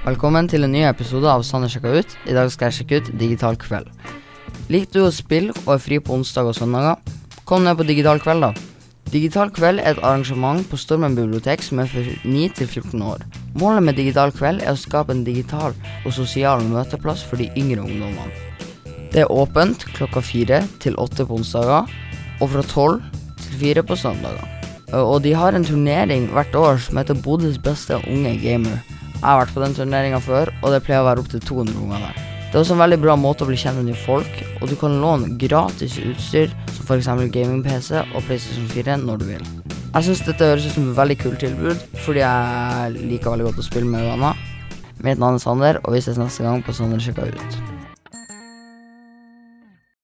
Velkommen til en ny episode av Sander sjekka ut. I dag skal jeg sjekke ut Digital kveld. Liker du å spille og er fri på onsdag og søndager? Kom ned på Digital kveld, da. Digital kveld er et arrangement på Stormen bibliotek som er for 9 til 14 år. Målet med Digital kveld er å skape en digital og sosial møteplass for de yngre ungdommene. Det er åpent klokka fire til åtte på onsdager, og fra tolv til fire på søndager. Og de har en turnering hvert år som heter Bodøs beste unge gamer. Jeg har vært på den turneringa før, og det pleier å være opptil 200 unger der. Det er også en veldig bra måte å bli kjent med nye folk, og du kan låne gratis utstyr, som f.eks. gaming-PC og PlayStation 4 når du vil. Jeg syns dette høres ut som et veldig kult tilbud, fordi jeg liker veldig godt å spille med venner. Mitt navn er Sander, og vi ses neste gang på Sander sjekka ut.